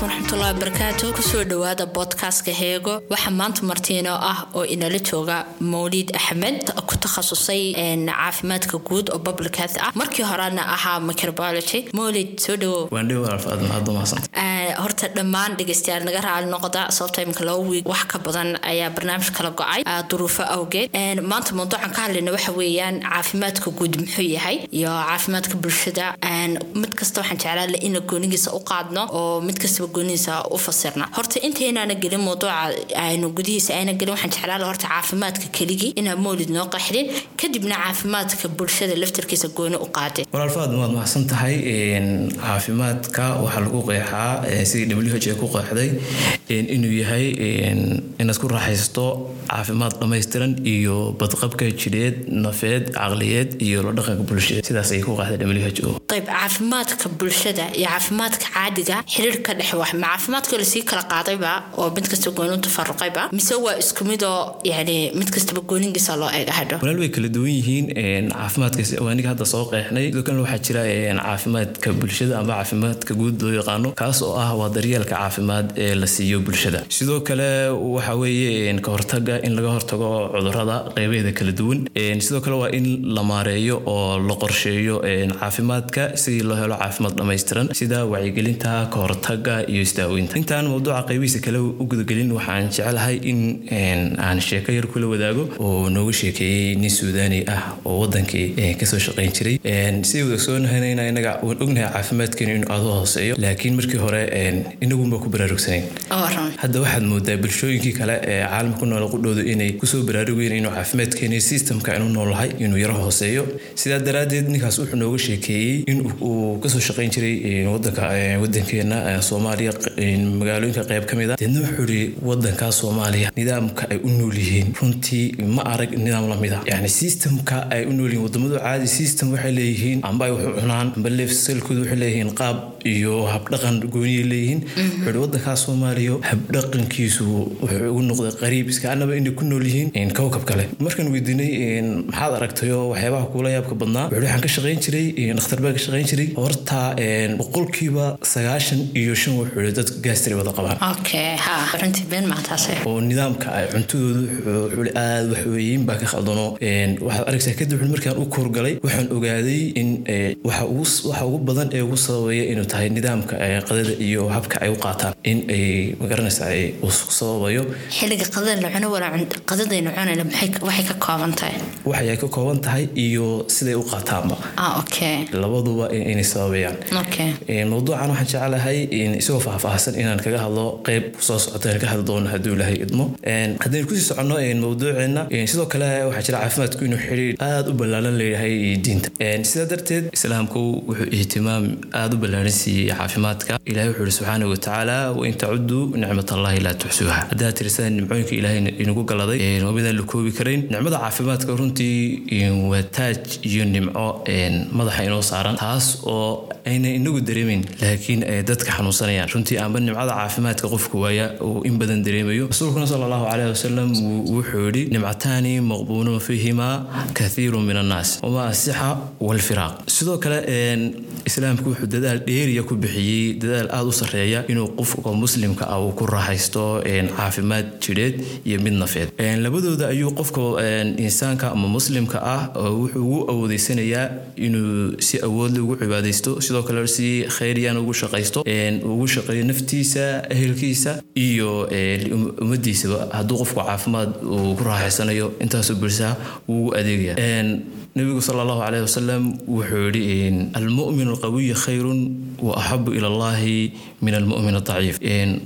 waraxmatullahi wabarakaatu ku soo dhawaada bodkastka heego. Waxaa maanta martiino ah oo inala jooga mawliid axmed ku takhasusay caafimaadka guud oo public health ah. Markii horena ahaa microbiology mawlid soo dhawow horta dhammaan dhegeystayaal naga raali noqda sababta imika laba wiig wax ka badan ayaa barnaamij kala go'ay duruufo awgeed. Maanta mawduucan ka hadlayna waxa weeyaan caafimaadka guud muxuu yahay iyo caafimaadka bulshada. Mid kasta waxaan jeclaala ina goonigiisa u qaadno oo mid kastaba goonigiisa u fasirna. Horta intaynaana gelin mawduuca aynu gudihiisa ayna gelin waxaan jeclaala horta caafimaadka keligii inaa mawlid noo qaxdin kadibna caafimaadka bulshada laftarkiisa gooni u qaadin. Walaalfaad waad mahadsan tahay caafimaadka waxaa lagu qeexaa sidii w h ku qeexday inuu yahay inaad ku raaxaysto caafimaad dhammaystiran iyo badqabka jidheed nafeed caqliyeed iyo la dhaqanka bulshada. Sidaas ay ku qeexday w h o. Ayb caafimaadka bulshada iyo caafimaadka caadiga xiriir ka dhex wax ma caafimaadka la sii kala qaadayba oo mid kasta gooni tafaruqayba mise waa isku midoo yani mid kastaba goonigiisa loo eega hadho walaal way kala duwan yihiin caafimaadkaas aniga hadda soo qeexnay. Sidoo kalena waxaa jira caafimaadka bulshada ama caafimaadka guud loo yaqaano. Kaas oo ah waa daryeelka caafimaad ee la siiyo bulshada. Sidoo kale waxa weeye ka in laga hortago cudurrada qeybeeda kala duwan. Sidoo kale waa in la maareeyo oo la qorsheeyo caafimaadka sidii loo helo caafimaad dhammaystiran sida wacyigelinta ka hortaga iyo isdaaweynta intaan mawduuca qeybihiisa kale u gudagelin waxaan jecelahay in aan sheeko yar kula wadaago oo nooga sheekeeyey nin suudaani ah oo wadankii ka soo shaqayn jiray. Sidii wadagsoonahanayna inaga waan ognahay caafimaadkeenu inuu aada u hooseeyo laakiin markii hore inagunba ku baraarugsanayn hadda waxaad moodaa bulshooyinkii kale ee caalamka ku nool qudhoodu inay ku soo baraarugayeen inuu caafimaadkeeni systemka inu noolahay inuu yaro hooseeyo. Sidaa daraaddeed ninkaas wuxuu nooga sheekeeyey in uu ka soo shaqayn jiray wadankeena soomaaliya magaalooyinka qayb ka mid a deedna wuxuu ihi wadankaa soomaaliya nidaamka ay u nool yihiin. Runtii ma arag nidaam la mid a yani systemka ay u nool yihiin wadamadu caadi system waxay leeyihiin amba ay wax cunaan amba leefsalkoodu waxay leeyihiin qaab iyo habdhaqan gooniyay leeyihiin. Wuxuu ihi wadankaa soomaaliya habdhaqankiisu wuxuu ugu noqday qariib. Iska annaba inay ku nool yihiin kowkab kale. Markaan weydiinay maxaad aragtayo waxyaabaha kuula yaabka badnaa? Wuxuu waxaan ka shaqayn jiray dhakhtar baa ka shaqayn jiray. Horta boqolkiiba sagaashan iyo shan wuxuu ihi dadka gaastari wada qabaan oo nidaamka ay cuntadoodu wuxuu aad waxweeyin baa ka khaldano waxaad aragtaa kadib markaan u koorgalay waxaan ogaaday in waxa ugu badan ee ugu sababaya inuu tahay nidaamka qadada iyo habka ay u qaataan in ay magaranaysa ay sababayo. Xilliga qadada la cuno walaa qadadaynu cunayna waxay ka kooban tahay? Waxay ka kooban tahay iyo siday u qaataanba. Labaduba inay sababayaan mawduucan waxaan jecelahay isagoo faahfaahsan inaan kaga hadlo qeyb soo socota ka hadli doono hadduu ilaahay idmo. Haddaynu ku sii soconno mawduuceena sidoo kale waxaa jira caafimaadku inuu xiriir aada u ballaaran leeyahay diinta. Sidaa darteed islaamku wuxuu ihtimaam aada u ballaaran siiyey caafimaadka. Ilahay wuxuu ihi subxaana watacaala wain tacuduu nicmat allahi laa tuxsuuha. Haddaad tirisaan nimcooyinka ilaahay inagu galaday waa midaan la koobi karayn. Nicmada caafimaadka runtii waa taaj iyo nimco madaxa inoo saaran taas oo ayna inagu dareemeyn laakiin ay dadka xanuunsanayaan runtii aanba nimcada caafimaadka qofku waaya uu in badan dareemayo. Rasuulkuna sala allahu caleyhi wasalam wuxuu yidhi nimcataani maqbuunun fiihimaa kathiirun min annaas wamaa asixa walfiraaq sidoo kale islaamku wuxuu dadaal dheeriya ku bixiyey dadaal aada u sarreeya inuu qofka muslimka ah uu ku raaxaysto caafimaad jidheed iyo mid nafeed. Labadooda ayuu qofka insaanka ama muslimka ah wuxuu ugu awoodeysanayaa inuu si awoodle ugu cibaadaysto sidoo kale si khayriyaan ugu shaqaysto. Ugu shaqeeyo naftiisa ehelkiisa iyo ummadiisaba hadduu qofku caafimaad uu ku raaxaysanayo intaasoo bulshaa wuu adeegaya nabigu sala allahu caleyhi wasalam wuxuu yidhi almu'min alqawiy khayrun wa axabu ila allahi min almu'min adaciif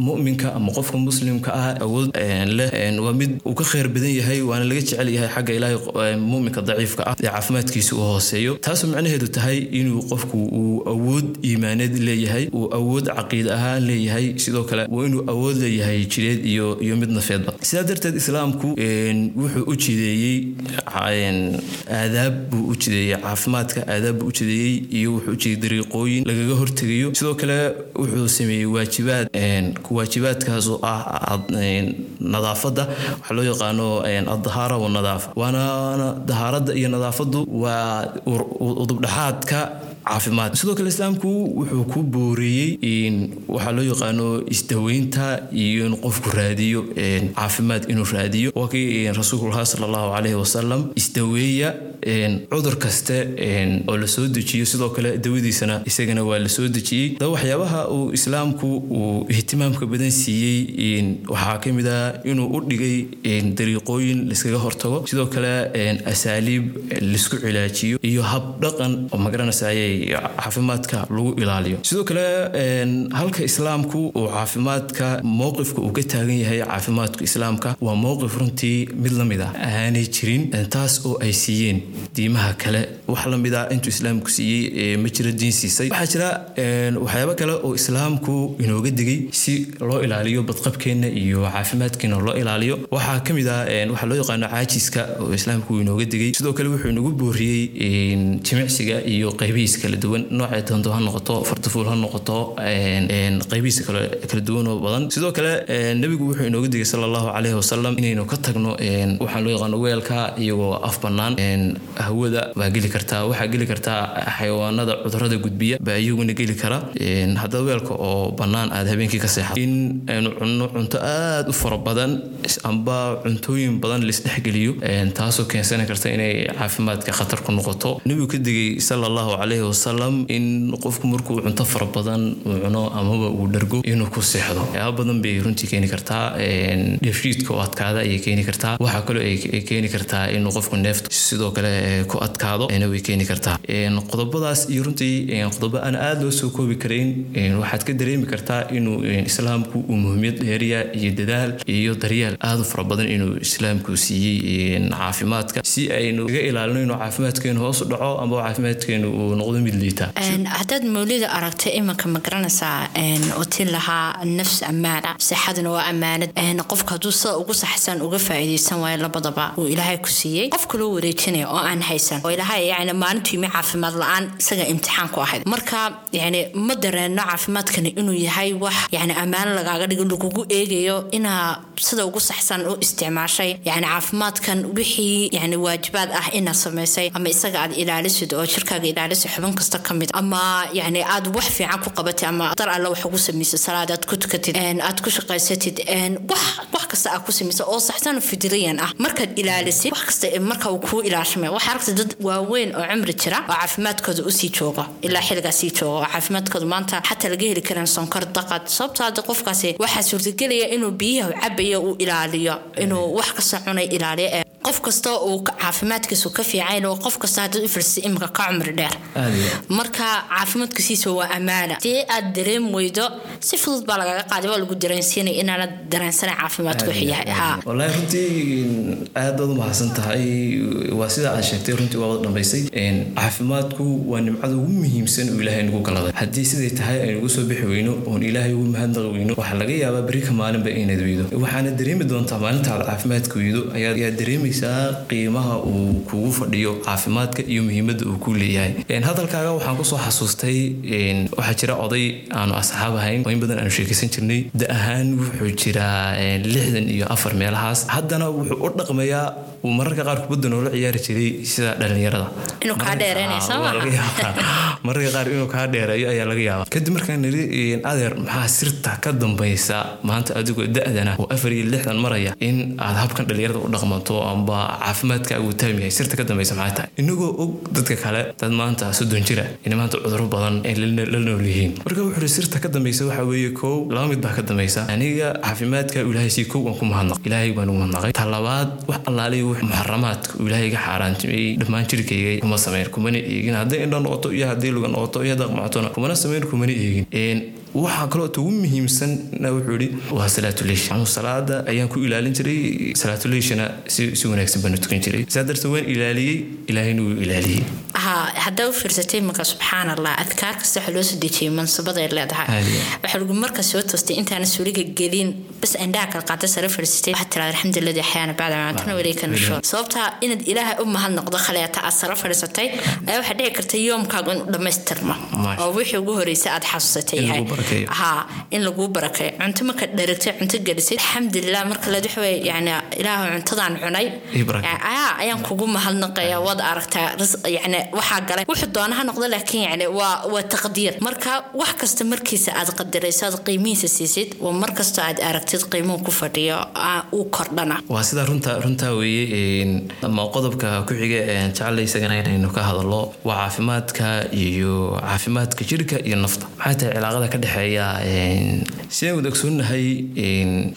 mu'minka ama qofka muslimka ah awood leh waa mid uu ka khayr badan yahay waana laga jecel yahay xagga ilaahay mu'minka daciifka ah ee caafimaadkiisa uu hooseeyo. Taasoo macnaheedu tahay inuu qofku uu awood iimaaneed leeyahay uu awood caqiid ahaan leeyahay sidoo kale waa inuu awood leeyahay jireed iyo iyo mid nafeedba. Sidaa darteed islaamku wuxuu u jideeyey aadaab buu u jideeyey caafimaadka aadaab buu u jideeyey iyo wuxuu u jideeyey dariiqooyin lagaga hortegayo sidoo kale wuxuu sameeyey waajibaad waajibaadkaas oo ah nadaafadda. Waxaa loo yaqaano addahaara wanadaafa waana dahaaradda iyo nadaafaddu waa udubdhaxaadka caafimaad. Sidoo kale islaamku wuxuu ku booreeyey waxaa loo yaqaano isdaweynta iyo in qofku raadiyo caafimaad inuu raadiyo. Waa kii rasuulkulaha sala allahu caleyhi wasalam isdaweeya cudur kaste oo la soo dejiyo. Sidoo kale dawadiisana isagana waa la dejiyey. Daba waxyaabaha uu islaamku uu ihtimaamka badan siiyey waxaa ka mid ah inuu u dhigay dariiqooyin laiskaga hortago. Sidoo kale asaaliib la isku cilaajiyo iyo hab dhaqan oo magaranaysaayay caafimaadka lagu ilaaliyo. Sidoo kale halka islaamku uu caafimaadka mowqifka uu ka taagan yahay caafimaadka islaamka waa mowqif runtii mid la mid ah. Aanay jirin taas oo ay siiyeen diimaha kale. Wax la mid ah intuu islaamku siiyey ma jiro diin siisay. Waxaa jira waxyaabo kale oo islaamku inooga digay si loo ilaaliyo badqabkeenna iyo caafimaadkeena loo ilaaliyo. Waxaa ka mid ah waxaa loo yaqaano caajiska oo islaamku inooga digay. Sidoo kale wuxuu inagu booriyey jimicsiga iyo qaybihiis kala duwan. Noocay doonto ha noqoto fardafuul ha noqoto qaybihiisa kala duwan oo badan. Sidoo kale nebigu wuxuu inooga digay sala allahu caleyhi wasalam inaynu ka tagno waxaan loo yaqaano weelka iyagoo af bannaan. Hawada baa geli kartaa waxaa geli kartaa xayawaanada cudurrada gudbiya baa iyaguna geli kara. Haddaba weelka oo bannaan aad habeenkii ka seexato in aynu cunno cunto aada u fara badan amba cuntooyin badan laisdhexgeliyo taasoo keensani karta inay caafimaadka khatar ku noqoto. Nebigu ka digay sala allahu caleyhi wasalam in qofku markuu cunto fara badan uu cuno amaba uu dhargo inuu ku seexdo. Waxyaaba badan bay runtii keeni kartaa dheefshiidka oo adkaada ayay keeni kartaa. Waxaa kaloo ay keeni kartaa inuu qofku neefto sidoo kale ku adkaado way keeni kartaa. Qodobadaas iyo runtii qodobo aan aada loo soo koobi karayn waxaad ka dareemi kartaa inuu islaamku uu muhiimiyad dheeriya iyo dadaal iyo daryeel aada u fara badan inuu islaamku siiyey caafimaadka. Si aynu iga ilaalino inuu caafimaadkeenu hoos u dhaco amba caafimaadkeenu uu noqdo mid liita haddaad mawlida aragta imanka ma garanaysaa otin lahaa nafs ammaana sixaduna waa ammaanad. Qofka hadduu sida ugu saxsan uga faa'iidaysan waayo labadaba uu ilaahay ku siiyey. Qofka loo wareejinaya oo aan haysan. Oo ilaahay yani maalintu yimi caafimaad la'aan isaga imtixaan ku ahayd. Marka yani ma dareenno caafimaadkani inuu yahay wax yani ammaano lagaaga dhigo lagugu eegayo inaa sida ugu saxsan u isticmaashay yani caafimaadkan wixii yani waajibaad ah inaad samaysay ama isaga aad ilaalisid oo jirkaaga ilaalisid xubin kasta ka mid ama yani aad wax fiican ku qabatid ama dar alle wax ugu samaysay salaad aad ku tukatid aad ku shaqaysatid wax kasta aad ku samaysay oo saxsan fidriyan ah. Markaad ilaalisid wax kasta marka uu kuu ilaashamay waxaa aragta dad waaweyn oo cumri jira oo caafimaadkooda u sii joogo ilaa xilligaa sii joogo oo caafimaadkooda maanta xataa laga heli karan sonkor daqad sababtoo hadda qofkaasi waxaa suurtagelaya inuu biyaha cabayo uu ilaaliyo inuu wax kasta cunay ilaaliyo qof kasta uu caafimaadkiisu ka fiican oo qof kasta haddaad u firsay imika ka cumri dheer. Marka caafimaadkiisiisa waa ammaana dee aad dareem weydo si fudud baa lagaga qaaday waa lagu dareensiinay inaanad dareensanay caafimaadku yahay. Ha wallaahi runtii aad baad u mahadsan tahay. Waa sida aad sheegtay runtii waa wada dhambaysay caafimaadku waa nimcada ugu muhiimsan uu ilaahay nagu galaday haddii siday tahay aynu ugu soo bixi weyno oon ilaahay ugu mahadnaqi weyno waxaa laga yaabaa berika maalinba inaad weydo. Waxaana dareemi doontaa maalinta aad caafimaadka weydo ayaa dareemaysaa qiimaha uu kugu fadhiyo caafimaadka iyo muhiimadda uu ku leeyahay. Hadalkaaga waxaan ku soo xasuustay waxaa jira oday aanu asxaab ahayn. In badan aanu sheekaysan jirnay. Da ahaan wuxuu jiraa lixdan iyo afar meelahaas. Haddana wuxuu u dhaqmayaa uu mararka qaar kubadda noola ciyaari jiray sida dhalinyarada mararka qaar inuu kaa dheereeyo ayaa laga yaabaa. Kadib markaan niri adeer maxaa sirta ka dambaysa? Maanta adigoo da-dana oo afar iyo lixdan maraya in aad habkan dhalinyarada u dhaqmanto amba caafimaadkaagu taam yahay. Sirta ka dambaysa maxay tahay? Inagoo og dadka kale dad maanta soddon jira. Inay maanta cuduro badan ay la nool yihiin. Marka wuxuu sirta ka dambaysa waxaa weeye kow laba mid baa ka dambaysa. Aniga caafimaadka ilaahay sii kow aan ku mahadnaq ilaahay baan ugu mahadnaqay. Ta labaad wax allaaliya wix muxaramaadka ilaahay iga xaaraantimay dhammaan jirkayga kuma samayn kumana eegin hadday indho noqoto iyo haddii luga noqoto iyo hadday qmactona kumana samayn kumana eegin waxaa kaloo ugu muhiimsanna wuxuu yidhi waa salaatuleish anuu salaada ayaan ku ilaalin jiray salaatuleishna si wanaagsan baan u tukan jiray. Saa darteed waan ilaaliyey ilaahayna wuu ilaaliyey. Haddaa u fiirsatay imanka subxaan allah adkaar kasta waxa loo soo dejiyey mansabaday leedahay. Waxaa lagu marka soo toostay intaana suuliga gelin bas indhaha kala qaata sare fiirsatay. Waxaad tiraada alxamdulilah axyaana bacda maantana walayka nushuur. Sababtaa inaad ilaahay u mahad noqdo khaleeta aad sare fadhiisatay ayaa waxaa dhici karta yoomkaagu inuu dhammaystirmo. Oo wixii ugu horreysay aad xasuusatay. Yahay ha in laguu barakeeyo cunto marka dheragtay cunto gelisay alxamdulilah marka leed waxa weye yani ilaahu cuntadaan cunay. Ayaan kugu mahadnaqaya waad aragtaa yani waxaa galay. Wuxuu doona ha noqdo laakiin yani waa taqdiir. Marka wax kasta markiisa aad qadirayso aad qiimihiisa siisid waa mar kastoo aad aragtid qiimuhu ku fadhiyo uu kordhana. Waa sidaa runta runtaa weeye ama qodobka ku xiga jecel isagana inaynu ka hadalo waa caafimaadka iyo caafimaadka jirka iyo nafta. Maxay tahay cilaaqada ka dhexeeya sidaan wada ogsoonahay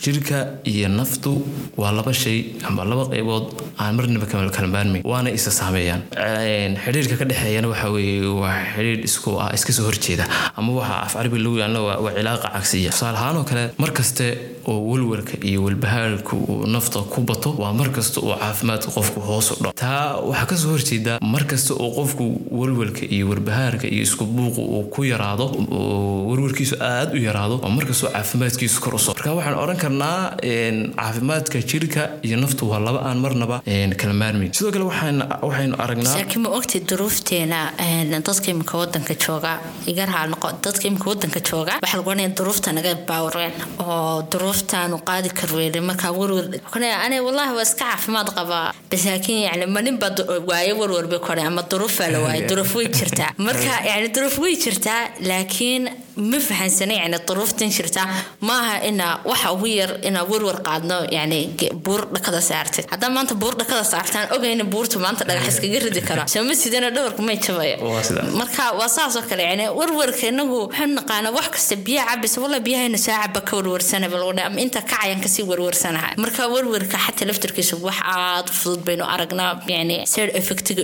jirka iyo naftu? Waa laba shay ama laba qaybood aan marnaba kala maarmayn waana isa saameeyaan. Xidhiirka ka dhexeeyana waxa weeye waa xidhiir isku ah iska soo horjeeda ama waxa af carabi lagu yaalna waa cilaaqa cagsiya tusaale ahaan oo kale mar kaste oo walwalka iyo walbahaarka uu nafta ku bato waa mar kasta oo caafimaadka qofku hoos u dhaco. Taa waxaa ka soo horjeeda mar kasta oo qofku walwalka iyo walbahaarka iyo isku buuqu uu ku yaraado oo warwarkiisu aad u yaraado waa mar kastoo caafimaadkiisu kor u soo marka waxaan odhan karnaa caafimaadka jirka iyo naftu waa laba aan marnaba kala maarmayn sidoo kale waxaynu aragnaa ma ogtay duruufteena dadka imika wadanka jooga? Dadka imika wadanka jooga? Waxaa lagu odhanaya duruufta naga baawreen oo duruuftaanu qaadi karweyne markaa warwar ane wallahi waa iska caafimaad qabaa. Bas laakiin yani baa waaye warwar bay kore ama duruufaa la waaye duruuf way jirtaa. Marka yani duruuf way jirtaa laakiin ma fahansana yani duruuftan jirtaa maaha ina waxa ugu yar inaa warwar qaadno yani buur dhakada saartid haddaa maanta buur dhakada saartaan ogayna buurta maanta dhagax iskaga ridi karo. Sooma sidana dhawarku may jabaya marka waa saasoo kale yani warwarka inagu waxaanu naqaana wax kasta biyaha cabisa walla biyahaynu saa caba ka warwarsana balodha ama inta kacayaan ka sii warwarsanaha marka warwarka xataa laftarkiisa wax aad fudud baynu aragnaa yani side effectiga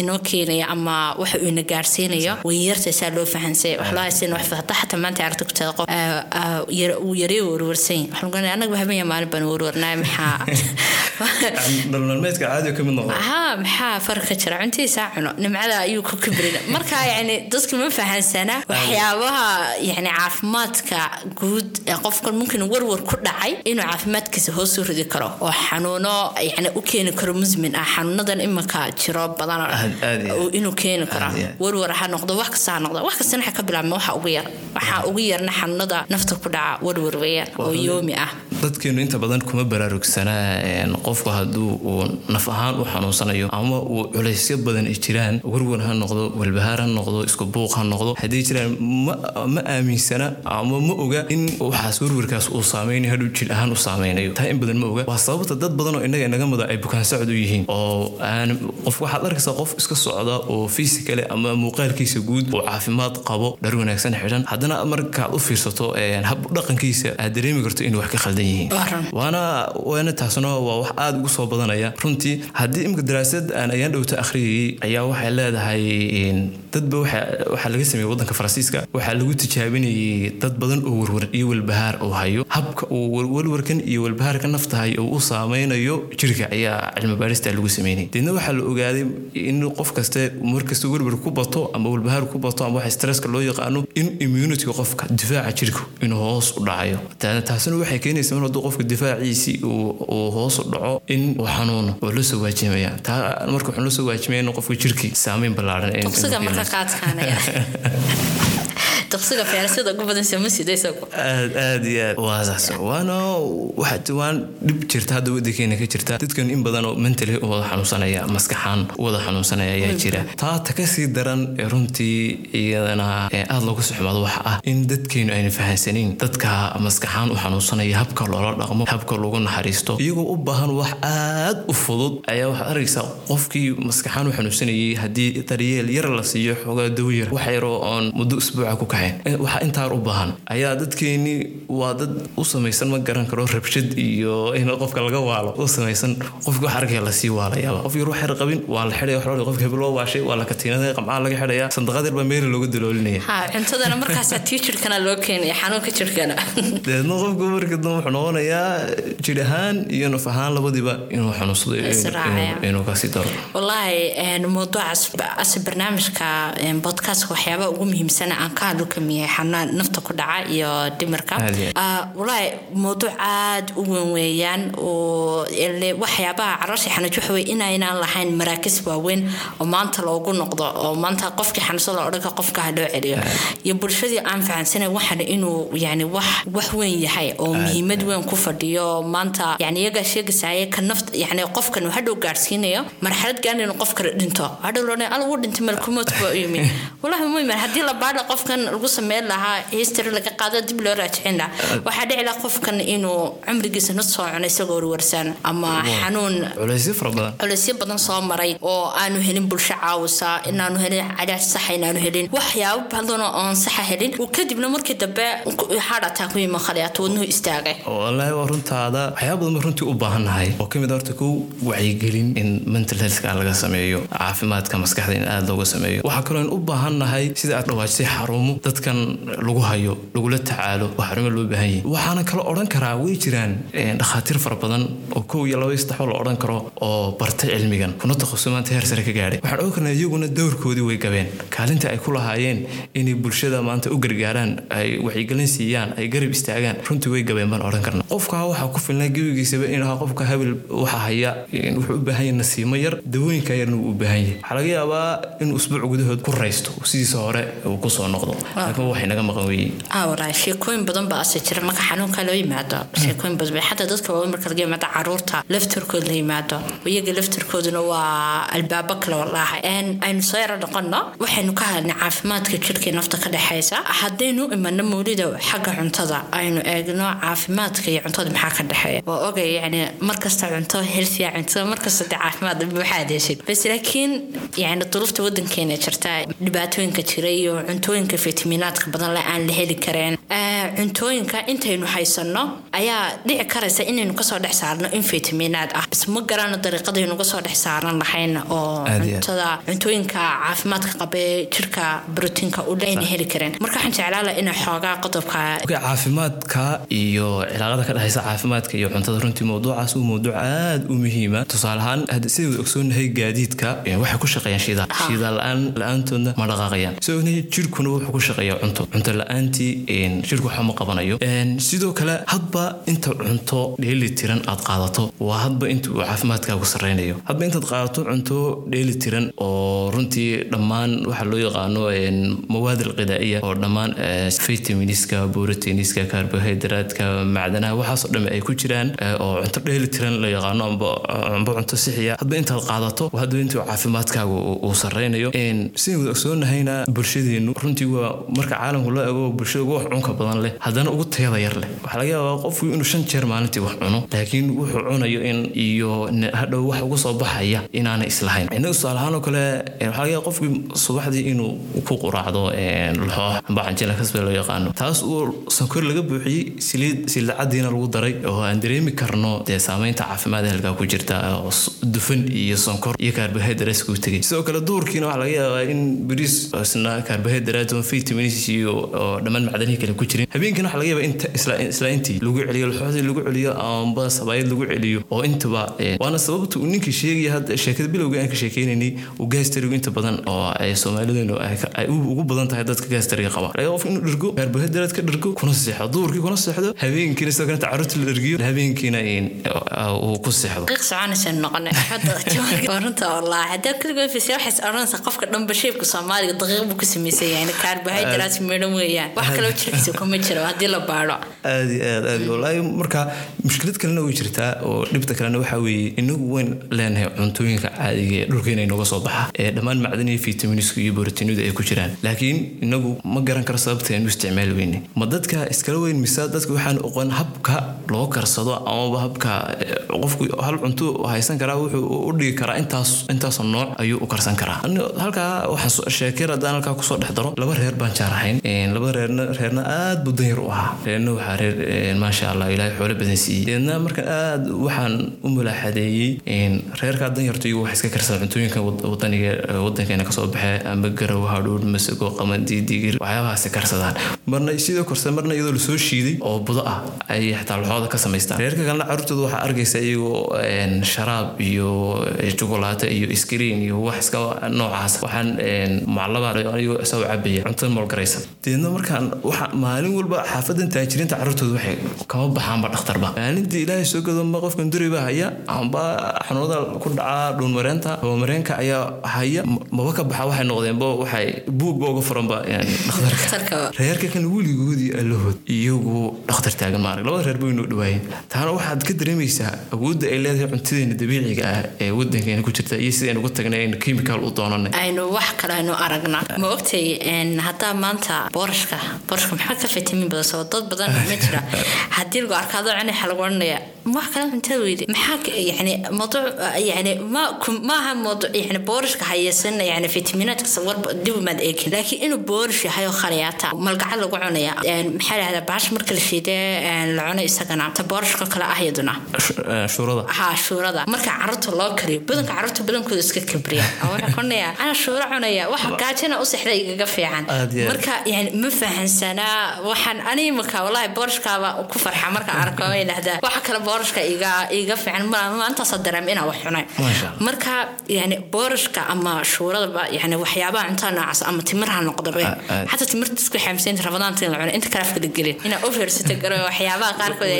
inoo keenaya ama waxa uu ina gaarsiinayo way yarta saa loo fahansay. Waxlahaasina wax hada xataa maanta aragta ku taada qof uu yareeyo warwarsan waxaan ogaanaya annaga habeen maalin baan warwarnaa maxaa nololmeedka caadiga ka mid noqon haa maxaa farq ka jira cuntihiisaa cuno. Nimcada ayuu ku kibrin marka yani dadka ma fahansana waxyaabaha yani caafimaadka guud ee qofka mumkin warwar ku dhacay inuu caafimaadkiisa hoos u ridi karo oo xanuuno yani u keeni karo musmin ah. Xanuunadan iminka jiro badan inuu keeni karo. Warwar ha noqdo wax kasta ha noqdo. Wax kastana waxa ka bilaabma waxa ugu yar. Waxaa ugu yarna xanuunada nafta ku dhaca warwar weeyaan oo yoomi ah. dadkeenu inta badan kuma baraarugsanaa qofku hadduu uu naf ahaan u xanuunsanayo ama uu culaysyo badan ay jiraan warwar ha noqdo walbahaar ha noqdo isku buuq ha noqdo haddii jiraan ma aaminsana ama ma oga in waxaas warwarkaas uu saameynayo hadhuu jir ahaan u saameynayo. Taa in badan ma oga. Waa sababta dad badan oo innaga inaga muda ay bukaan socod u yihiin oo aan qof waxaad arkaysaa qof iska socda oo fisikale ama muuqaalkiisa guud oo caafimaad qabo dhar wanaagsan xidhan. Haddana markaad u fiirsato hab dhaqankiisa aad dareemi karto inay wax ka khaldan yihiin. Waana waana taasna waa wax aada ugu soo badanaya. Runtii haddii imika daraasad aan ayaan dhowta akhriyayay ayaa waxay leedahay dadba waxaa laga sameeyey waddanka faransiiska. Waxaa lagu tijaabinayay dad badan oo warwar iyo walbahaar uu hayo. Habka uu walwarkan iyo walbahaarka naftahay uu u saameynayo jirka ayaa cilmi baarista lagu sameynayay deedna waxaa la ogaaday in qof kaste markasta warwar ku bato ama walbahaar ku bato ama waxa stresska loo yaqaano in immunityga qofka difaaca jirka inuu hoos u dhacayo. Taasina waxay keenaysaa mar hadduu qofka difaaciisii uu hoos u dhaco in uu xanuuno oo la soo waajimaya taa marka wuxuu la soo waajimaya in qofka jirkii saameyn ballaaran daqsiga feerasada ugu badan sama sida isagu aad aad iyo aad waa saas waana waxa waan dhib jirta hadda waddankeena ka jirta dadkan in badan oo mentally u wada xanuunsanaya maskaxaan u wada xanuunsanaya ayaa jira taa ta ka sii daran ee runtii iyadana aad loogu suxmaado waxa ah in dadkeenu aynu fahansanayn dadka maskaxaan u xanuunsanaya habka loola dhaqmo habka lagu naxariisto iyagoo u baahan wax aad u fudud ayaa waxaad arkaysaa qofkii maskaxaan u xanuunsanayay haddii daryeel yar la siiyo xoogaa dawo yar wax yaroo oon muddo usbuuca ku kaxayn waxa intaan u baahan. Ayaa dadkeeni waa dad u samaysan ma garan karo rabshad iyo in qofka laga waalo. U samaysan qofki wax arkaya la sii waalayaaba qof yar wax yar qabin waa la xidhaya wax qofka hebel loo waashay waa la katiinada qamcaa laga xidhaya sandaqad yar baa meeli looga daloolinaya ha cuntadana markaasaa tii jirkana loo keenaya xanuunka jirkana. Deedna qofku marka dambe wuxuu noqonayaa jir ahaan iyo naf ahaan labadiiba inuu xanuunsado inuu ka sii daro. Wallaahi mawduucaas ase barnaamijka podcastka waxyaabaha ugu muhiimsana aan ka hadli ka mid yahay xanaan nafta ku dhaca iyo dhimirka? Walaahi mawduuc aada u weyn weeyaan oo waxyaabaha caloosha xanuuj waxa weye inaynaan lahayn maraakis waaweyn oo maanta loogu noqdo oo maanta qofkii xanuunsan la odhanka qofka ha loo celiyo. Iyo bulshadii aan fahansanayn waxan inuu yani wax weyn yahay oo muhiimad weyn ku fadhiyo. Maanta yani iyagaa sheegaysaaye ka nafta yani qofkan uu hadhow gaadhsiinayo marxalad gaadhan inuu qof kale dhinto. Hadhow loona al uu dhintay malkumood baa u yimi. Wallahi muhiman haddii la baadha qofkan lagu sameyn lahaa history laga qaado dib loo raajicin lahaa. Waxaa dhici laha qofkan inuu cumrigiisa nus soo cuno isagoo warwarsan ama xanuun culeysyo badan. soo maray oo aanu helin bulsho caawisa inaanu helin cadaad saxa inaanu helin. Waxyaabo badan oo aan saxa helin. Kadibna markii dambe haadhataa ku yimi khaliyato wadnuhu istaagay. Wallaahi waa runtaada. Waxyaaba badan runtii u baahannahay oo ka mid horta kow wacyigelin in mental healthka laga sameeyo caafimaadka maskaxda in aada looga sameeyo. Waxaa kaloo in u baahannahay sida aad dhawaajisay xarumo dadkan lagu hayo lagula tacaalo oo xarumo loo baahan yahay. Waxaana kaloo odhan karaa way jiraan dhakhaatiir fara badan oo kow iyo laba saddex la odhan karo oo bartay cilmigan. Kuna takhasusay maanta heer sare ka gaadhay waxaan ogan karnaa iyaguna dowrkoodii way gabeen. Kaalinta ay ku lahaayeen inay bulshada maanta u gargaaraan ay wacyigelin siiyaan ay garab istaagaan runtii way gabeen baan odhan karnaa. Qofka waxaa ku filnaa gebigiisaba in qofka habil waxa haya wuxuu u baahan yahay nasiimo yar dawooyinka yarna wuu u baahan yahay. Waxaa laga yaabaa in usbuuc gudahood ku raysto sidiisa hore uu ku soo noqdo laakiin waxay naga maqan weeye. Walahi sheekooyin badan baa ase jira. Marka xanuunka loo yimaado. Sheekooyin badan xataa dadka waaweyn marka laga yimaado carruurta laftarkood la yimaado. Iyaga laftarkooduna waa albaabo kale walaahay aynu soo yaro noqono waxaynu ka hadlnay caafimaadka jirkii nafta ka dhexaysa. Haddaynu imano mawlida xagga cuntada aynu eegno caafimaadka iyo cuntada maxaa ka dhexeeya. Waa ogay yani markasta cunto helfiya cunto markasta de caafimaad waxaad heshid bas laakiin yani duruufta wadankeena jirta dhibaatooyinka jira iyo cuntooyinka fitamiinaadka badan le aan la heli kareen. Cuntooyinka intaynu haysano ayaa dhici karaysa inaynu ka soo dhex saarno in fitamiinaad ah. Bas ma garano dariiqadaynu uga soo dhex saaran lahayn oo cuntada cuntooyinka caafimaadka qabee jirka brotiinka u ayna heli kareen. Marka waxaan jeclaan laha inay xoogaa qodobka caafimaadka iyo cilaaqada ka dhexaysa caafimaadka iyo cuntada runtii mawduucaas uu mawduuc aada u muhiima. Tusaale ahaan sidai wada ogsoonahay gaadiidka waxay ku shaqeeyaan shidaal. La'aan la'aantoodna ma dhaqaaqayaan. Kale jirkuna wuxuu ku shaqeeyaa cunto. Cunto la'aantii jirku waxa ma qabanayo. Sidoo kale hadba inta cunto dheeli tiran aad qaadato waa hadba inta uu caafimaadkaagu sarreynayo. Hadba intaad qaadato cunto dheeli tiran oo runtii dhammaan waxa loo yaqaano mawaad alqidaa'iya oo dhammaan vitaminiska borotiniska karbohaydraatka macdanaha waxaasoo dhamme ay ku jiraan oo cunto dheeli tiran la yaqaano amba cunto sixiya. Hadba intaad qaadato hadba intuu caafimaadkaagu uu sarreynayo. Sidaan wada ogsoonnahayna bulshadeenu runtii marka caalamku loo ego bulshada ugu wax cunka badan leh haddana ugu tayada yar leh. Waxaa laga yaabaa qofku inuu shan jeer maalintii wax cuno laakiin wuxuu cunayo in iyo hadhow wax ugu soo baxaya inaanay islahayn. Innaga tusaale ahaan oo kale waxaa laga yaaba qofkii subaxdii inuu ku quraacdo laxoox amba canjila kasbe loo yaqaano. Taas uu sankor laga buuxiyey siliid lagu daray oo aan dareemi karno dee saameynta caafimaad halkaa ku jirta dufan iyo sonkor iyo carbohydrates kuu tegay sidoo kale duurkiina waxaa laga yaabaa in bariis isna carbohydrate vitamins iyo dhammaan macdanihii kale ku jirin habeenkiina waxaa laga yaabaa in isla intii lagu celiyo laxooxdii lagu celiyo amba sabaayad lagu celiyo oo intaba waana sababta uu ninkii sheegaya hadda sheekada bilowga aan ka sheekeynaynay uu gaastarigu inta badan oo ay soomaalideenu ay ugu badan tahay dadka gaastariga qaba. Laga qof inuu dhirgo carbohydrate ka dhirgo kuna seexdo duurkii kuna seexdo habeenkiina sidoo kale carruurta la dhirgiyo habeenkiina uu ku seexdo. Runta wallaahi hadaa kaligood fisa waxays odhanaysaa qofka dhanba sheebka soomaaliga daqiiq buu ku samaysan yahay carbohydrate midhan weeyaan wax kaloo jirkiisa kuma jiro haddii la baadho. Aad aad aad wallaahi marka mushkilad kalena way jirtaa oo dhibta kalena waxaa weeye inagu weyn leenahay cuntooyinka caadiga ee dhulkeena inooga soo baxa ee dhammaan macdanihi fitaminisku iyo borotiinadu ay ku jiraan. Laakiin inagu ma garan karo sababta aynu isticmaali weyne. Ma dadka iskala weyn mise dadka waxaan oqon habka loo karsado amaba habka qofku hal cunto haysan karaa wuxuu u dhigi karaa intaas intaasoo nooc ayuu u karsan karaa. Halkaa waxaan sheekeer haddaan halkaa ku soo dhex daro laba reer baan jaarahayn laba reerna reerna aad buu danyar u ahaa. Reerna waxaa reer maasha allah ilaahay xoolo badan siiyey. Deedna markan aad waxaan u mulaaxadeeyey reerkaa danyartu wax iska karsada cuntooyinka wadaniga wadankeena ka soo baxee. Amba garow hadhuudh masago qamadi digir waxyaabahaasi karsadaan. Marna sidoo korse marna iyadoo la soo shiiday oo budo ah ayay xitaa laxooda ka samaystaan. Reerka kalena carruurtooda waxaa arkaysa iyagoo sharaab iyo jukulaato iyo iskriin iyo wax iska noocaas waxaan maclaba ayagoo isagoo cabaya cuntada xamol garaysan deedna markaan maalin walba xaafadan taajiriinta carruurtooda waxay kama baxaanba dhakhtarba maalintii ilaahay soo gadoma qofkan duriba haya amba xanuunada ku dhaca dhuunmareenta habamareenka ayaa haya maba ka baxa waxay noqdeenba waxay buugba uga furanba dhakhtarka. Reerka kan weligoodii allahood iyagu dhakhtar taagan maarag labada reer bay noo dhawaayeen taana waxaad ka dareemaysaa awoodda ay leedahay cuntadeena dabiiciga ah ee wadankeena ku jirta iyo sidaynu ku tagnay aynu chemical u doonanay. Aynu wax kale aynu aragna. Ma ogtay haddaa maanta boorashka. Boorashka maxaa ka fitamiin badan? Soo dad badan ma jira haddii lagu arkaado cunay waxa lagu odhanaya wax kale cuntada weyde maxaa yani mawduuc yani ma maaha mawduuc yani boorashka hayesan yani fitamiinaadka warba dib umaad eegin. Laakiin inuu boorish yahay oo khaliyaata malgacad lagu cunaya maxaa lahahdaa baash marka la shiidee la cuno isagana ta boorashka kale ah iyaduna shuurada. Ha shuurada. Marka carruurta loo kariyo badanka carruurta badankooda iska kabriya. Waxaa kunaya ana shuuro cunaya waxa gaajana u sexda igaga fiican. Marka yani ma fahansanaa waxaan ani imaka wallahi boorashkaaba ku farxa marka arko idhahdaa waxa kale boorashka iga iga fiican. Maantaasa dareem inaa wax cunay. Marka yani boorashka ama shuuradaba yani waxyaabaha cuntada noocaas ama timir ha noqdo xataa timirta isku xaamsaynta rabadaanta in la cuno inta kalaafka la gelin. Inaa fiirsata garo waxyaabaha qaarkood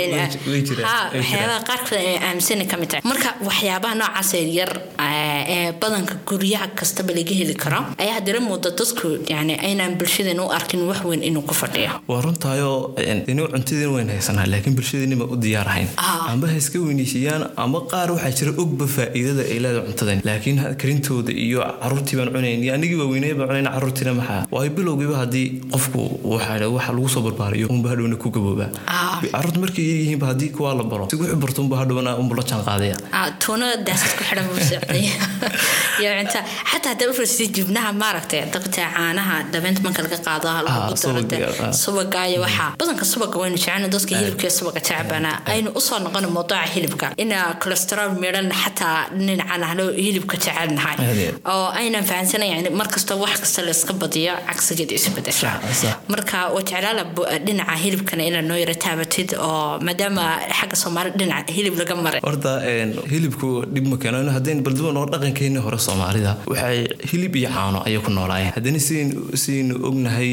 waxyaabaha qaarkood ay aaminsani ka mid tahay. Marka waxyaabaha noocaas yar ee badanka guryaha kastaba laga heli karo ayaa haddana mooda dadku yani aynaan bulshadeena u arkin wax weyn inuu ku fadhiyo. Waa runtaayoo inuu cuntadeen weyn haysanaa laakiin bulshadeennima u diyaarahayn amba ha iska weyneysiiyaan ama qaar waxaa jira ogba faa'iidada ay leedahay cuntadan laakiin karintooda iyo caruurtii baan cunayn iyo anigii waaweynay baan cunayn caruurtiina maxaa waayo bilowgiiba haddii qofku waxa waxa lagu soo barbaariyo unba hadhowna ku gaboobaa carruurta markay yaryihiinba haddii kuwaa la baro si wixii barto unba hadhowna unba la jaan qaadaya. Tuuna daasad ku xidhan buu socday iyo cunta xataa haddaa u fiirsatay jibnaha maaragtay dabta caanaha dabeynta marka laga qaado lagu daro subaga iyo waxaa. Badanka subaga waynu jecelna dadka hilibka subaga jecbana aynu u soo noqono mawduuca hilibka. Ina cholesterol midhan xataa dhinacan ahlo hilibka jecelnahay oo aynan fahansanayn yani markasta wax kasta la iska badiyo cagsigeed isu bedesha marka waa jeclaala dhinaca hilibkana inaad noo yara taabatid oo maadaama xagga soomaali dhinaca hilib laga maray. Horta hilibku dhib ma keeno haddaynu balduba noo dhaqankeeni hore soomaalida waxay hilib iyo caano ayay ku noolaayeen. Haddana sidaynu ognahay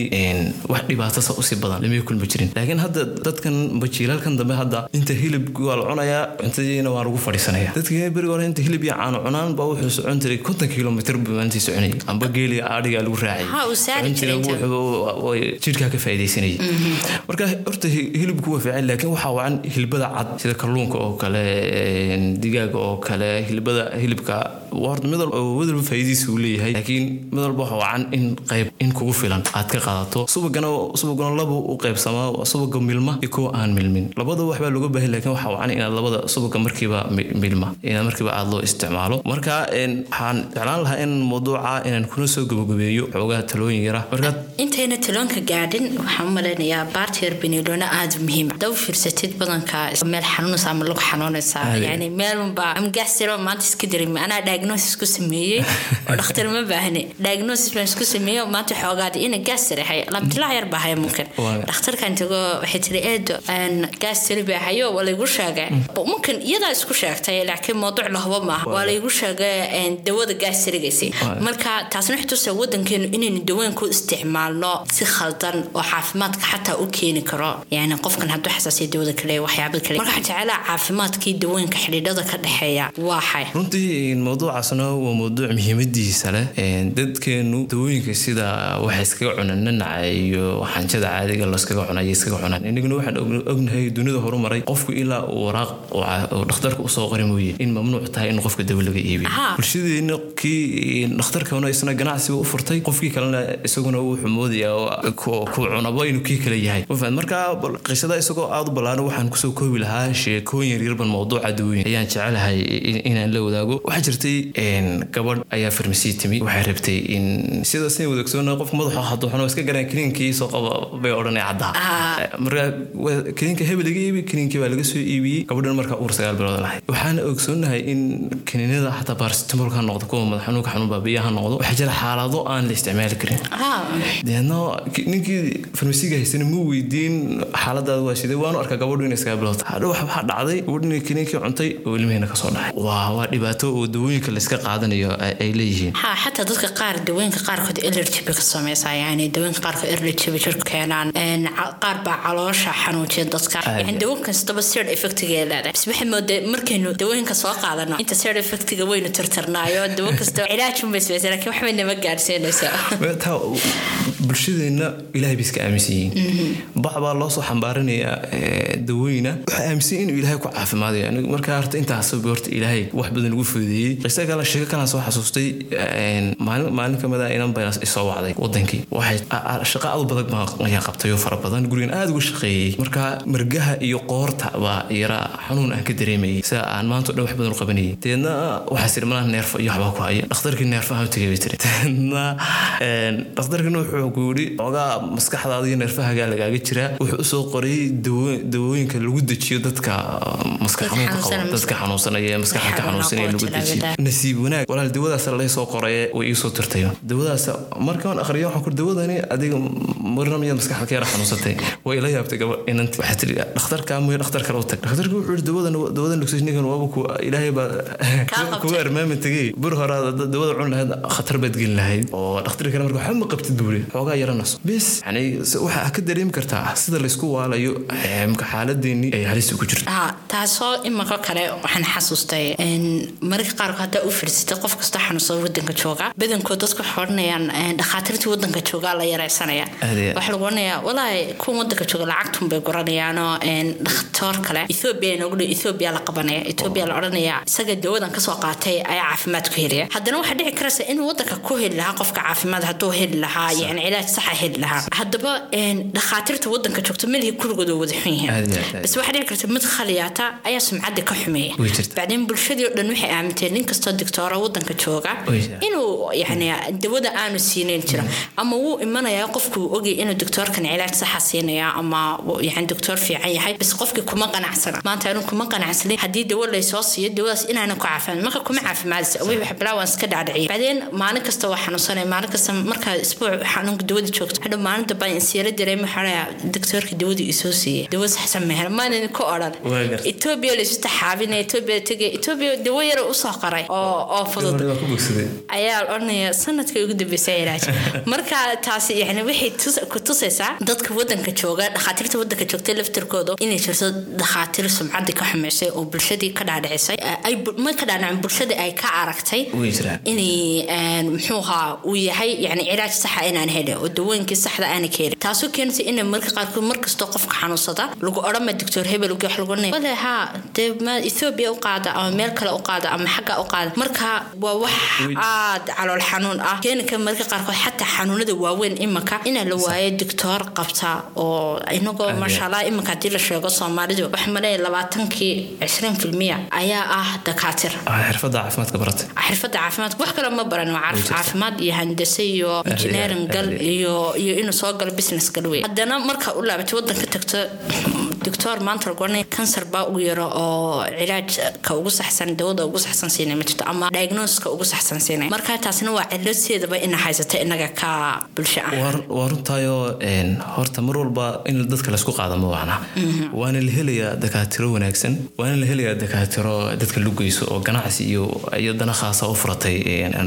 wax dhibaatasa u sii badan lamay kulmi jirin. Laakiin hadda dadkan bajiilaalkan dambe hadda inta hilib waa la cunayaa cuntadiina waa lagu fadhiisanaya dadkii beriga hore inta hilib iyo caano cunaan baa wuxuu socon jiray konton kilomitr buu maalintii soconayay amba geeliga aadhiga lagu raacay. Jidhkaa ka faa'iidaysanayay marka horta hilibku waa fiican laakiin waxaa wacan hilbada cad sida kalluunka oo kale digaaga oo kale hilbada hilibka. Horta mid uu leeyahay laakiin mid walba waxaa wacan in qayb in kugu filan aad ka qaadato. Subagana subagana laba u qaybsamaa subaga milma iyo kuwa aan milmin. Labada waxbaa looga baahan laakiin waxaa wacan inaad labada subaga markiiba milma markiiba aad loo isticmaalo. Marka waxaan jeclaan lahaa in mawduuca inaan kuna soo gabagabeeyo xoogaha talooyin yara. Intayna taloonka gaadhin waxaan u malaynayaa baarta yar beniloona aada muhiim. U fiirsatid badanka meel xanuunaysa ama lagu xanuunaysaa yani meelunba amgaasiro maanta iska dareemi anaa diagnosis ku sameeyey? Oo dhakhtar ma baahne. Diagnosis baan isku sameeyey maanta xoogaadi ina gaastir ahay. Labdilac yar baa haya mumkin dhakhtarkan tago waxay tiri eedo gaastiri baa hayo waa laygu sheegay. Mumkin iyadaa isku sheegtay laakiin mawduuc lahuba maaha. Waa laygu sheegay dawada gaastirigaysi marka taasna waxay tusaa wadankeenu inaynu dawooyinku isticmaalno si khaldan oo caafimaadka xataa u keeni karo. Yani qofkan hadduu xasaasiya dawada kale waxyaabada kale marka waxaan jeclaa caafimaadkii dawooyinka xidhiidhada ka dhexeeya. Waaxay runtii mawduucaasna waa mawduuc muhiimadiisa leh. Dadkeenu dawooyinka sida waxa iskaga cunaan nanaca iyo xanjada caadiga layskaga cunay iskaga cunaan. Inaguna waxaan ognahay dunida horumaray. Qofku ilaa uu waraaq oo dhakhtarka u soo qori mooye. In mamnuuc tahay in qofka dawo laga iibiyo. Bulshadeena kii dhakhtarkana isna ganacsiga u furtay. Qofkii kalena isaguna wuxuu moodayaa ku cunabo inuu kii kale yahay. Marka qisada isagoo aada u ballaaran waxaan ku soo koobi lahaa sheekooyin yaryarban mawduuca dawooyin. Ayaan jecelahay inaan la wadaago. Waxaa jirtay gabadh ayaa farmasi timi. Waxay rabtay in sida sin wadaagsoona qofka madaxu hadduu xuno iska garan kiniinkii soo qaba bay odhanay caddaha. Marka kiniinka hebel laga iibi kiniinkii baa laga soo iibiyey gabadhan markaa uur sagaal bilood lahayd waxaana ogsoonahay in kiniinada xataa baarsitimolka ha noqdo kuwa madax xanuunka xanuun baabiya ha noqdo waxaa jira xaalado aan la isticmaali karin. Deedna ninkii farmasiga haysana ma weydiin xaaladaada waa sidee waanu arkaa gabadhu inay sagaal bilood hadhow waxaa dhacday gabadh inay kiniinkii cuntay oo ilmihiina ka soo dhacay. Waa waa dhibaato oo dawooyinka layska qaadanayo ay leeyihiin. Ha xataa dadka qaar dawooyinka qaarkood allergy bay ka samaysaa yani dawooyinka qaarkood allergy bay jirka keenaan. Qaar baa caloosha xanuujiya dadka. Yani dawo kastaba side effectiga leedahay waxay moodaa markaynu dawooyinka soo qaadano inta side effectiga waynu tirtirnaayo dawo kasta cilaajun bay samaysa laakiin waxbay nama gaadhsiinaysaa bulshadeenna ilahay bay iska aaminsan yihiin. Bax baa loo soo xambaarinayaa dawooyina. Waxaa aaminsan inuu ilaahay ku caafimaadayo anigu markaa horta intaasba horta ilaahay wax badan ugu fududeeyey. Qisa kale sheeko kalaan soo xasuustay maalin maalin ka mid ah inan baa isoo wacday wadankii waxay shaqo aad badan baan qabtay oo fara badan. Gurigan aad uga shaqeeyey. Marka margaha iyo qoorta baa yara xanuun aan ka dareemayay sida aan maanta dhan wax badan u qabanayay deedna waxaa siri malaha neerfo iyo waxbaa ku haya dhakhtarkii neerfaha u tegay bay tiri. Deedna dhakhtarkina wuxuu ku yidhi ogaa maskaxdaada iyo neerfahagaa lagaaga jiraa wuxuu u soo qoray dawooyinka lagu dejiyo dadka maska xanuunka qaba dadka xanuunsanaya ee maskaxda ka xanuunsanaya lagu dejiyo. Nasiib wanaag walaal dawadaas lay soo qoraye way iisoo tirtayo dawadaas markaan akhriyo waxaan ku dawadani adiga marna miyaad maskaxda ka yara xanuunsatay? Way ila yaabtay gaba inanti. Waxaa tiri dhakhtarka mooye dhakhtar kale u tag dhakhtarkii wuxuu yidhi dawadan dawadan oxygeninkan waaba ku ilaahay baa kuga armaami tegay bur hore dawada cun lahayd khatar baad gelin lahayd. Oo dhakhtarka kale marka waxba ma qabtid buuri xoogaa yaranaso bis yani waxaa ka dareemi kartaa sida laysku waalayo mka xaaladeenii ay halis ugu jirto. Taasoo imako kale waxaan xasuustay mararka qaarkood haddaa u fiirsatay qof kastoo xanuunsada wadanka jooga. Badankood dadku waxay odhanayaan dhakhaatiirtii wadanka joogaa la yaraysanaya waxaa lagu odhanayaa walaahi kuwan wadanka jooga lacagtun bay guranayaanoo dhakhtoor kale ethoobiya inoogu dhow ethoobiya la qabanaya ethoobiya la odhanayaa isaga dawadan ka soo qaatay ayaa caafimaad ku helaya haddana waxaa dhici karaysa inuu wadanka ku heli lahaa qofka caafimaad hadduu heli lahaa yani cilaaj saxa heli lahaa. Haddaba dhakhaatiirta wadanka joogta melihii kuligooda wada xun yihiin bas waxaa dhici karta mid khaliyaata ayaa sumcadda ka xumeeya. Bacdeen bulshadii o dhan waxay aaminteen nin kastoo dictoora wadanka jooga inuu yani dawada aanu siinayn jira ama wuu imanayaa qofkuu ogay inuu dictoorkan cilaaj saxa siinaya ama yani dictoor fiican yahay. Bas qofkii kuma qanacsana maanta anu kuma qanacsanin haddii dawo laysoo siiyo dawadaas inaanan ku caafimaad marka kuma caafimaadisa way wax bilaa waan iska dhacdhiciya bacdeen maalin kasta waa xanuunsanaya maalin kasta markaa isbuuc xanuunka dawada joogto. Hadhow maalin dambaan insiira dareemi xoraya dictoorka dawada isoo siiyey dawo saxsan meher maanan ku odhan etoobiya laysu taxaabinaya etoobiya tegay. Etoobiya dawo yara u soo qoray oo oo fudud. Ayaa odhanaya sanadka ugu dambeysay cilaaj marka taasi yani waxay ku tusaysaa dadka wadanka jooga dhakhaatiirta wadanka joogtay laftirkooda inay jirto dhakhaatiir sumcadii ka xumaysay oo bulshadii ka dhaadhicisay. Ay ma ka dhaadhicin bulshadii ay ka aragtay inay muxuu ahaa uu yahay yani cilaaj saxa inaan helin oo dawooyinkii saxda aana ka helin. Taasoo keentay in marka qaarkood markastoo qofka xanuunsada lagu odhanma doctor hebel wax lagu wale haa dee ethoobiya u qaada ama meel kale u qaada ama xagga u qaada. Marka waa wax aad calool xanuun ah. Keeni kara marka qaarkood xataa xanuunada waaweyn imanka inaa la waayo doctor qabta oo inagoo maashaalla imanka haddii la sheego soomaalidu waxa maleeya labaatankii cishriin filmiya ayaa ah dakaatir caafimaadka baratay xirfadda caafimaadka wax kale ma baran caafimaad iyo handase iyo engineering gal iyo inuu soo galo business gal wey haddana marka u laabatay wadanka tagto doctor maanta lagu kansar baa ugu yaro oo cilaajka ugu saxsan dawada ugu saxsan siinay ma jirto ama diagnoska ugu saxsan siinay. Marka taasina waa ciladeedaba ina haysata inaga ka bulsho ah. Waa runtaayoo horta mar walba in dadka laysku qaada ma wacna waana la helayaa dakaatiro wanaagsan waana la helayaa dakaatiro dadka lugeyso oo ganacsi iyo iyo dana khaasa u furatay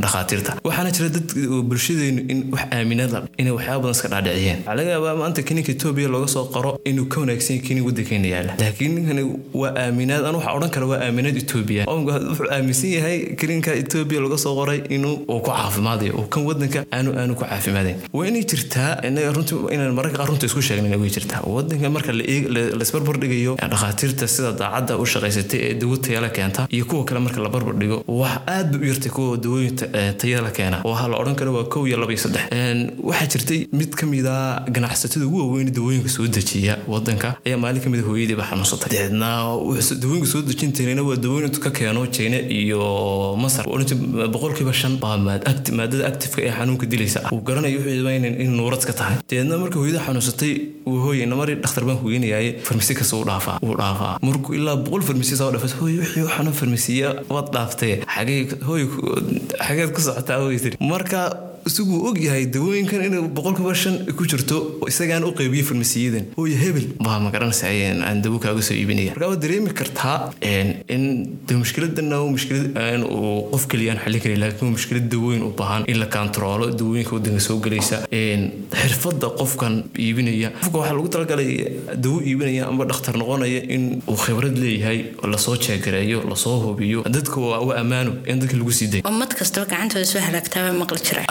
dhakhaatiirta. Waxaana jira dad bulshadeenu in wax aaminada inay waxyaaba badan iska dhaadhiciyeen. Waxaa laga yaabaa maanta kininka etoobiya looga soo qoro inuu ka wanaagsan yahay wadankeena yaalla laakiin ninkani waa aaminaad anu waxaa odhan kara waa aaminaad etoobiya wuxuu aaminsan yahay kininka etoobiya laga soo qoray inuu uu ku caafimaadayo oo kan wadanka aanu aanu ku caafimaadayn waa jirtaa inaga runtii inaan mararka qaar runta isku sheegnan way jirtaa. Wadanka marka laisbarbar dhigayo dhakhaatiirta sida daacadda u shaqaysatay ee dawo tayala keenta iyo kuwa kale marka la barbar dhigo wax aad bay u yartay kuwa dawooyin tayala keena. Oo la odhan karo waa kow iyo laba saddex. Waxaa jirtay mid ka mid a ganacsatada ugu waaweyn dawooyinka soo dejiya wadanka ayaa maalin ka mid a hooyadiiba xanuunsatay deedna dawooyinka soo dejintaynina waa dawooyin ka keeno jeyne iyo masar. Boqolkiiba shan baa maadada actifeka ee xanuunka dilaysa uu garanayo wuxuu in nuurad ka tahay. Deedna marka hooyada xanuunsatay uu hooye namari dhakhtar baan hooyanayaye farmasi uu dhaafaa uu dhaafaa. Markuu ilaa boqol farmasi soo dhafas hooye wixii xanuun farmasiya waad dhaaftee. Xagee hooye xageed ku socotaa hooye tiri marka isaguu og yahay dawooyinkan inay boqolkiiba shan ku jirto isagaan u qeybiye farmasiyadan. Ooyo hebel. Baa magaranaysa aan dawo kaaga soo iibinaya. Markaa waad dareemi kartaa in mushkiladana mushkilad uu qof keliya aan xallin karin laakiin mushkilad dawooyin u baahan in la kantaroolo dawooyinka wadanka soo gelaysa xirfada qofkan iibinaya. Qofka waxaa lagu talagalay dawo iibinaya amba dhakhtar noqonaya in uu khibrad leeyahay la soo jeegareeyo la soo hubiyo. Dadka waa ammaano in dadka lagu sii dayo. Ummad kastaba gacantooda soo halaagtaa maqli jira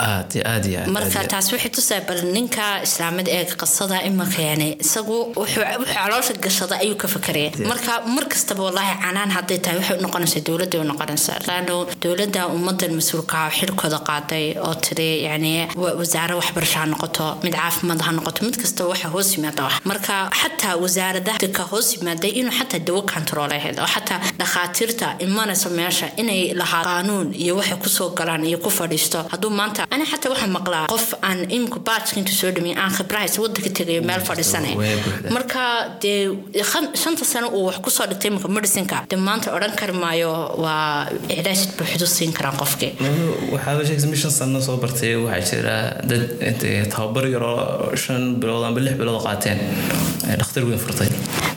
marka taas waxay tusaa bal ninka islaamada ee qasada imaka yani isagu wuxuu caloosha gashada ayuu ka fakaraya marka mar kastaba wallaahi canaan hadday tahay waxay noqonaysaa dowladda way noqonaysaa laano dowladda ummadan mas'uulka xilkooda qaaday oo tiri yani wasaare waxbarasho ha noqoto mid caafimaad ha noqoto mid kastaba waxa hoos yimaada wax. Marka xataa wasaaradaha hoos yimaaday inuu xataa dawo kantarool ahayd oo xataa dhakhaatiirta imanaysa meesha inay lahaa qaanuun iyo waxay ku soo galaan iyo ku fadhiisto. Hadduu maanta xataa waxaa maqlaa qof aan imika baajka intu soo dhameey aan khibrahaysa wadanka tegayo meel fadhiisanay marka dee shanta sano uu wax ku soo dhigtay imika medicinka dee maanta odhan kari maayo waa cilaaj buuxdu siin karaan qofkii waxaaba sheegsa mi shan sano soo bartay waxaa jira dad intay tababar yaroo shan bilood amba lix bilood qaateen dhakhtar weyn furtay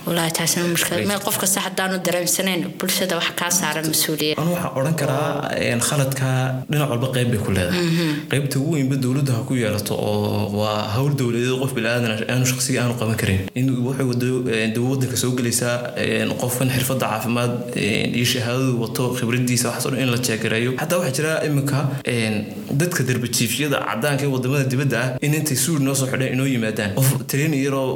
wallaahi taasina mushkilad meel qof kasta haddaanu dareemsanayn bulshada wax kaa saaran mas'uuliyad. Anu waxaan odhan karaa khaladka dhinac walba qayb bay ku leedahay. Qaybta ugu weynba dowladda ha ku yeelato oo waa hawl dowladeed qof bilaadan aanu shaqsiga aanu qaban karin. In waxay dawo wadanka soo gelaysaa qofkan xirfadda caafimaad iyo shahaadadu wato khibradiisa waxaasoo dhan in la jeegareeyo xataa waxaa jira iminka dadka darbajiifyada cadaanka ee waddamada dibadda ah in intay suur noo soo xidheen inoo yimaadaan. Qof train yaroo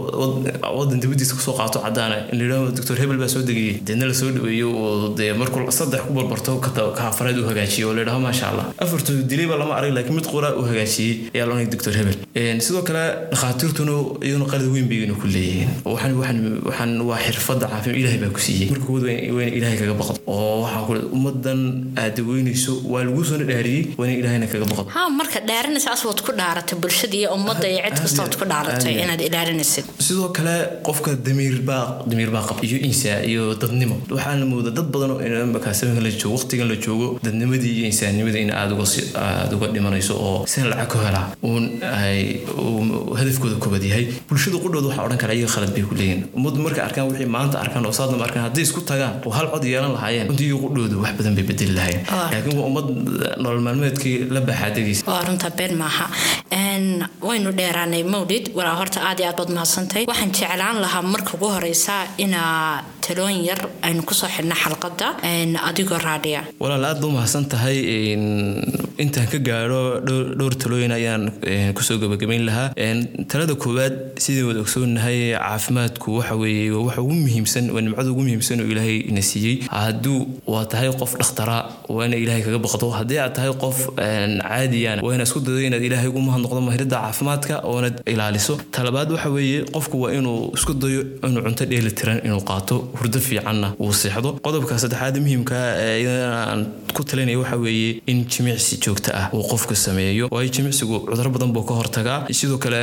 wadan dibadiisa ka soo qaato cadaana in la yidhahdo doctor hebel baa soo degayay. Deedna la soo dhaweeyo oo dee markuu saddex ku barbarto kaafaraad uu hagaajiyo oo la yidhaho maasha allah. Afartooda dilayba lama arag laakiin mid qura uu hagaajiyey ayaa loonay doctor hebel. Sidoo kale dhakhaatiirtuna iyaguna qalad weyn bayna ku leeyihiin waxaan waa xirfadda caafimaad ilaahay baa ku siiyey. Marka wayna ilaahay kaga baqdo. Oo waxaa ku ummadan aad daweynayso waa lagu soo dhaariyey wayna ilaahayna kaga baqdo. Ha marka dhaaranaysa aswaad ku dhaaratay bulshada iyo ummadda iyo cid kasta waad ku dhaaratay inaad ilaalinaysid sidoo kale qofka damiir baa damiir baa qab iyo insaa iyo dadnimo. Waxaa la moodaa dad badan oo markaasaminka la joogo waqtigan la joogo dadnimadii iyo insaannimadii in aad uga dhimanayso oo sina lacag ku helaa uun hadafkooda kubad yahay. Bulshada qudhooda waxaa odhan kara iyaga khalad bay ku leeyihiin ummadu markay arkaan wixii maanta arkaan oo saadnama arkaan hadday isku tagaan oo hal cod yeelan lahaayeen iyaga qudhooda wax badan bay bedeli lahayn laakiin waa ummad nolol maalmeedkii la baxaadegaysa waa runta been maaha waynu dheeraanay mawlid walaa horta aad iyo aad baad mahadsantay waxaan jeclaan lahaa marka ugu horeysa inaa talooyin yar aynu ku soo xidhna xalqada adigoo raadhiya walaal aad ba umahadsan tahay intaan ka gaadho dhowr talooyin ayaan ku soo gabagabayn lahaa. Talada koowaad sidii wada ogsoonahay caafimaadku waxa weeye waxa ugu muhiimsan waa nimcada ugu muhiimsan oo ilaahay ina siiyey. Hadduu waa tahay qof dhakhtara waa ina ilaahay kaga baqdo. Haddii aad tahay qof caadiyana waa ina isku dado inaad ilaahay ugu mahadnoqdo mahirada caafimaadka oonad ilaaliso. Talabaad waxa weeye qofku waa inuu isku dayo inuu cunto dheeli inuu qaato hurdo fiicanna uu seexdo. Qodobka saddexaad muhiimka aan ku talinaya waxa weeye in jimicsi joogto ah uu qofku sameeyo waayo jimicsigu cuduro badan buu ka hortagaa sidoo kale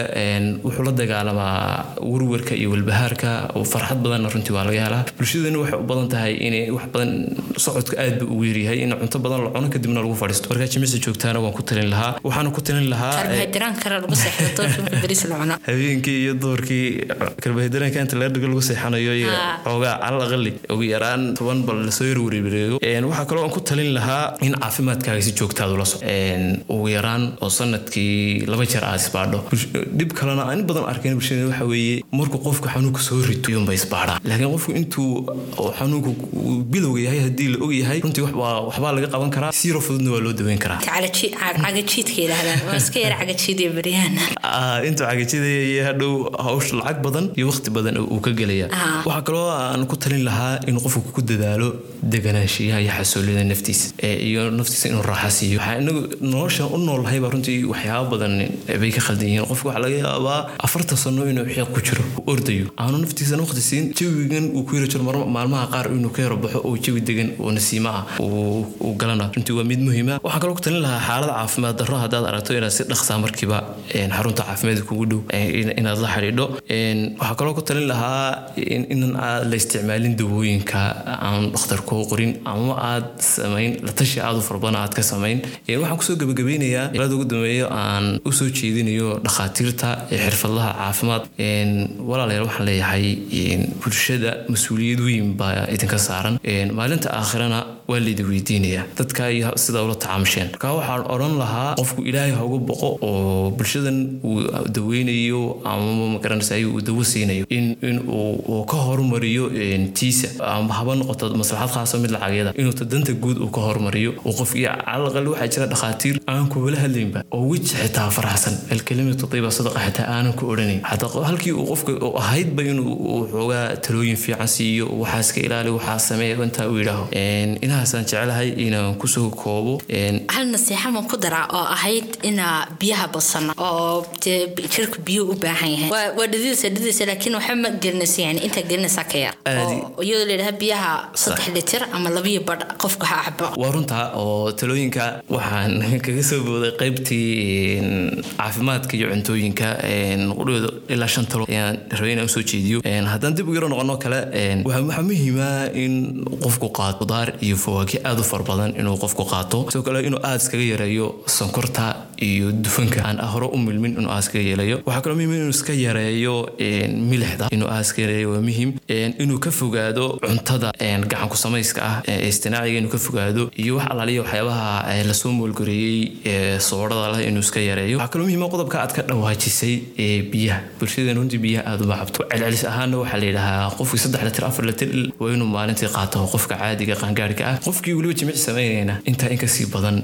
wuxuu la dagaalamaa warwarka iyo walbahaarka. Farxad badanna runtii waa laga helaa. Bulshadana waxay u badan tahay inay wax badan socodka aad buu ugu yaryahay in cunto badan la cuno kadibna lagu fadhiisto. Marka jimicsi joogtaana waan ku talin lahaa. Waxaana ku talin lahaa habeenkii iyo duurkii karbohaydraanka inta laga dhigo lagu seexanayo iyo xoogaa calal aqali ugu yaraan toban bal la soo yar wareereego waxaa kaloo aan ku talin lahaa in caafimaadkaaga si joogtaad ula soco ugu yaraan oo sannadkii laba jeer aad isbaadho. Dhib kalena aan in badan arkayn bulshada waxa weeye markuu qofku xanuunka soo rito iyuunba isbaadhaa. Laakiin qofku intuu xanuunku bilowga yahay haddii la og yahay runtii waxbaa laga qaban karaa. Siiro fududna waa loo daweyn karaa. Cagajiidaya intuu cagajidaya iyo hadhow hawsha lacag badan iyo waqti badan uu ka gelaya waxaa kaloo aan ku talin lahaa inuu qofku ku dadaalo deganaanshiyaha iyo xasoolida naftiisa iyo naftiisa inuu raaxa siiyo. Waxaa inagu noloshan u noolahayba runtii waxyaaba badan bay ka khaldan yihiin. Waxaa laga yaabaa afartan sano inuu xiiq ku jiro ordayo aanu naftiisana waqti siin jawigan uu ku yara jiro maalmaha qaar inuu ka yaro baxo oo jawi degan oo nasiima ah uu galana. Runtii waa mid muhiima. Waxaan kaloo ku talin lahaa xaalada caafimaad. Darro haddaad aragto inaad si dhaqsaa markiiba xarunta caafimaadka kugu dhow inaad la xidhiidho. Waxaa kaloo ku talin lahaa aad la isticmaalin dawooyinka aan dhakhtar kuu qorin ama aad samayn la tashi aad u farbana aad ka samayn waxaan ku soo gabagabeynayaa ilada ugu dambeeyo aan u soo jeedinayo dhakhaatiirta xirfadlaha caafimaad. Walaalayaal waxaan leeyahay bulshada mas'uuliyad weyn baa idinka saaran. Maalinta aakhirana waa laydi weydiinayaa. Dadka sidaa ula tacaamusheen marka waxaan odhan lahaa qofku ilaahay ha uga boqo oo bulshadan uu daweynayo ama magaranaysa uu dawo siinayo. In uu ka horumariyo tiisa ama haba noqoto maslaxad khaasa mid lacageeda. Inuu danta guud uu ka horumariyo oo qof iyo calaqal waxaa jira dhakhaatiir aan kuwala hadlaynba oo weji xitaa faraxsan. Alkalimatu tiba sadaqa xitaa aanan ku odhanayn xataa halkii uu qofka ahaydba inuu xoogaa talooyin fiican siiyo waxaa iska ilaali waxaa sameeya intaa uu yidhaaho. Inahaasaan jecelahay inaan ku soo koobo hal nasiixa ma ku daraa oo ahayd inaa biyaha badsano oo dee jirka biyuhu u baahan yahay? Waa dhadiisa dhadiisa laakiin waxba ma gelinaysa yani intaa gelinaysaa ka yar biyaha saddex litir ama labiyo badh qofka ha cabo waa runtaa oo talooyinka waxaan kaga soo booday qaybtii caafimaadka iyo cuntooyinka qudhooda ilaa shan talo. Ayaan rabay inaan u soo jeediyo. Haddaan dib u yaro noqono kale waxaa muhiima in qofku qaato qudaar iyo fawaaki aad u far badan inuu qofku qaato. Sidoo kale inuu aad iskaga yareeyo sonkorta iyo dufanka. Aan hore u milmin inuu aad iskaga yareeyo. Waxaa kaloo muhiim inuu iska yareeyo milixda. Inuu aad iska yareeyo waa muhiim. Inuu ka fogaado cuntada gacanku samayska ah ee istinaaciga inuu ka fogaado iyo wax alaaliya waxyaabaha la soo moolgoreeyey soorada leh inuu iska yareeyo. Waxaa kaloo muhiima qodobka aad ka dhawaajisay ee biyaha. Bulshadeena runtii biyaha aad uma cabto. Celcelis ahaana waxaa la yidhahaa qofkii saddex litir afar litir waa inuu maalintii qaato qofka caadiga qaangaarhka ah. Qofkii weliba jimicsi samaynayna intaa in ka sii badan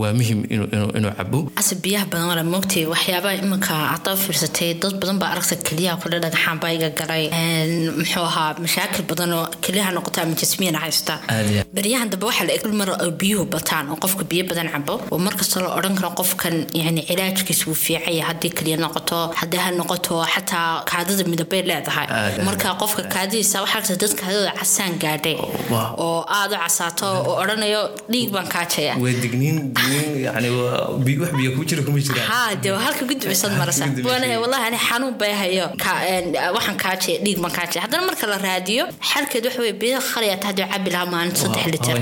waa muhiim inuu cabo ase biyaha badan wala moogtay waxyaabaha iminka haddaa fiirsatay dad badan baa aragta keliyaha kule dhagaxaan baa iga galay. Muxuu ahaa mashaakil badan oo keliyaha noqota ama jasmiyana haysta. Baryahan dambe waxaa la eg mar oo biyuhu bataan oo qofka biyo badan cabo. Oo markasta la odhan karo qofkan yani cilaajkiisa wuu fiicaya haddii keliya noqoto haddii ha noqoto xataa kaadida midabay leedahay. Marka qofka kaadidiisa waxaa dad kaadida casaan gaadhay. Oo aada u casaato oo odhanayo dhiig baan kaajaya. Dee halka gudbisan marasa wallahi ani xanuun bay hayo waxaan kaajaya dhiig baan kaajaya haddana marka la raadiyo xalkeed waxa weye biyo khaliyaata haddii cabi lahaa maalin saddex litir.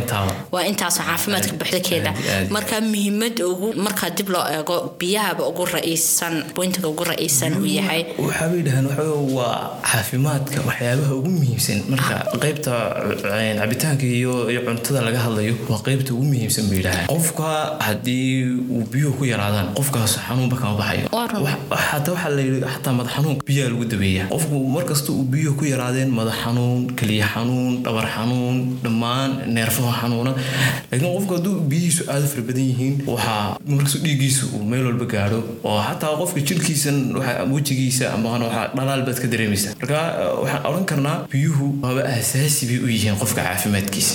waa intaasoo caafimaadka buuxda keeda marka muhiimada ugu markaa dib loo eego biyahaba ugu ra'iisan bointiga ugu ra'iisan uu yahay. Waxaabay dhahaan waxa waa caafimaadka waxyaabaha ugu muhiimsan. Marka qaybta cabitaanka iyo cuntada laga hadlayo waa qaybta ugu muhiimsan bay dhahaan qofka haddii uu biyuhu ku yaraadaan qofkaas xanuunba kama baxayo. Xataa waxaa la yidhi xataa madax xanuun biyaa lagu dabeeyaa qofku markasta uu biyuhu ku yaraadeen madax xanuun keliya xanuun dhabar xanuun dhammaan neerfaha xanuuna. Laakiin qofku hadduu biyihiisu aada fara badan yihiin waxaa markastu dhiiggiisu uu meel walba gaadho oo xataa qofka jirkiisan wejigiisa ama waxaa dhalaal baad ka dareemaysaa. Marka waxaan odhan karnaa biyuhu waaba asaasi bay u yihiin qofka caafimaadkiisa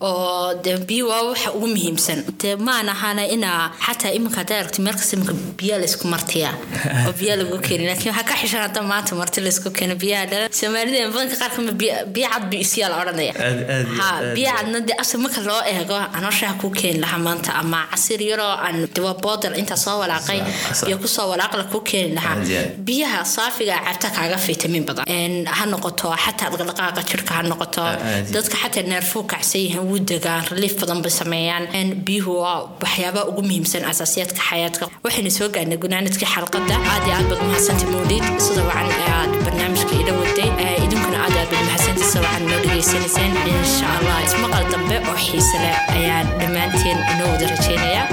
oo dee biyo waa waxa ugu muhiimsan. Dee maan ahana inaa xataa iminka haddaa aragti meel kasta iminka biyaa laysku martiya oo biyaa lagu keeni laakiin waxaa ka xishan hadda maanta marti laysku keeno biyaha dhala. Soomaalida badanka qaar kama biyo cad bi isyaa la odhanaya. Ha biyo cadna dee asal marka loo eego anooshaha ku keeni lahaa maanta ama casir yaroo aan dewa boodal intaa soo walaaqay biyo ku soo walaaqla ku keeni lahaa. Biyaha saafiga cabta kaaga fitamin badan. Ha noqoto xataa dhaqdhaqaaqa jirka ha noqoto. Dadka xataa neerfuu kacsan yihiin wuu degaan relief badan bay sameeyaan. Biyuhu waa waxyaabaha ugu muhiimsan asaasiyaadka xayaadka. Waxaynu soo gaarnay gunaanadkii xalqada. Aad iyo aad baad mahadsantay mawliid sida wacan aad barnaamijka ila waday. Idinkuna aad aad baad mahadsantay sida wacan noo dhegaysanayseen insha allah. Ismaqal dambe oo xiise leh ayaan dhammaanteen inoo wada rajaynayaa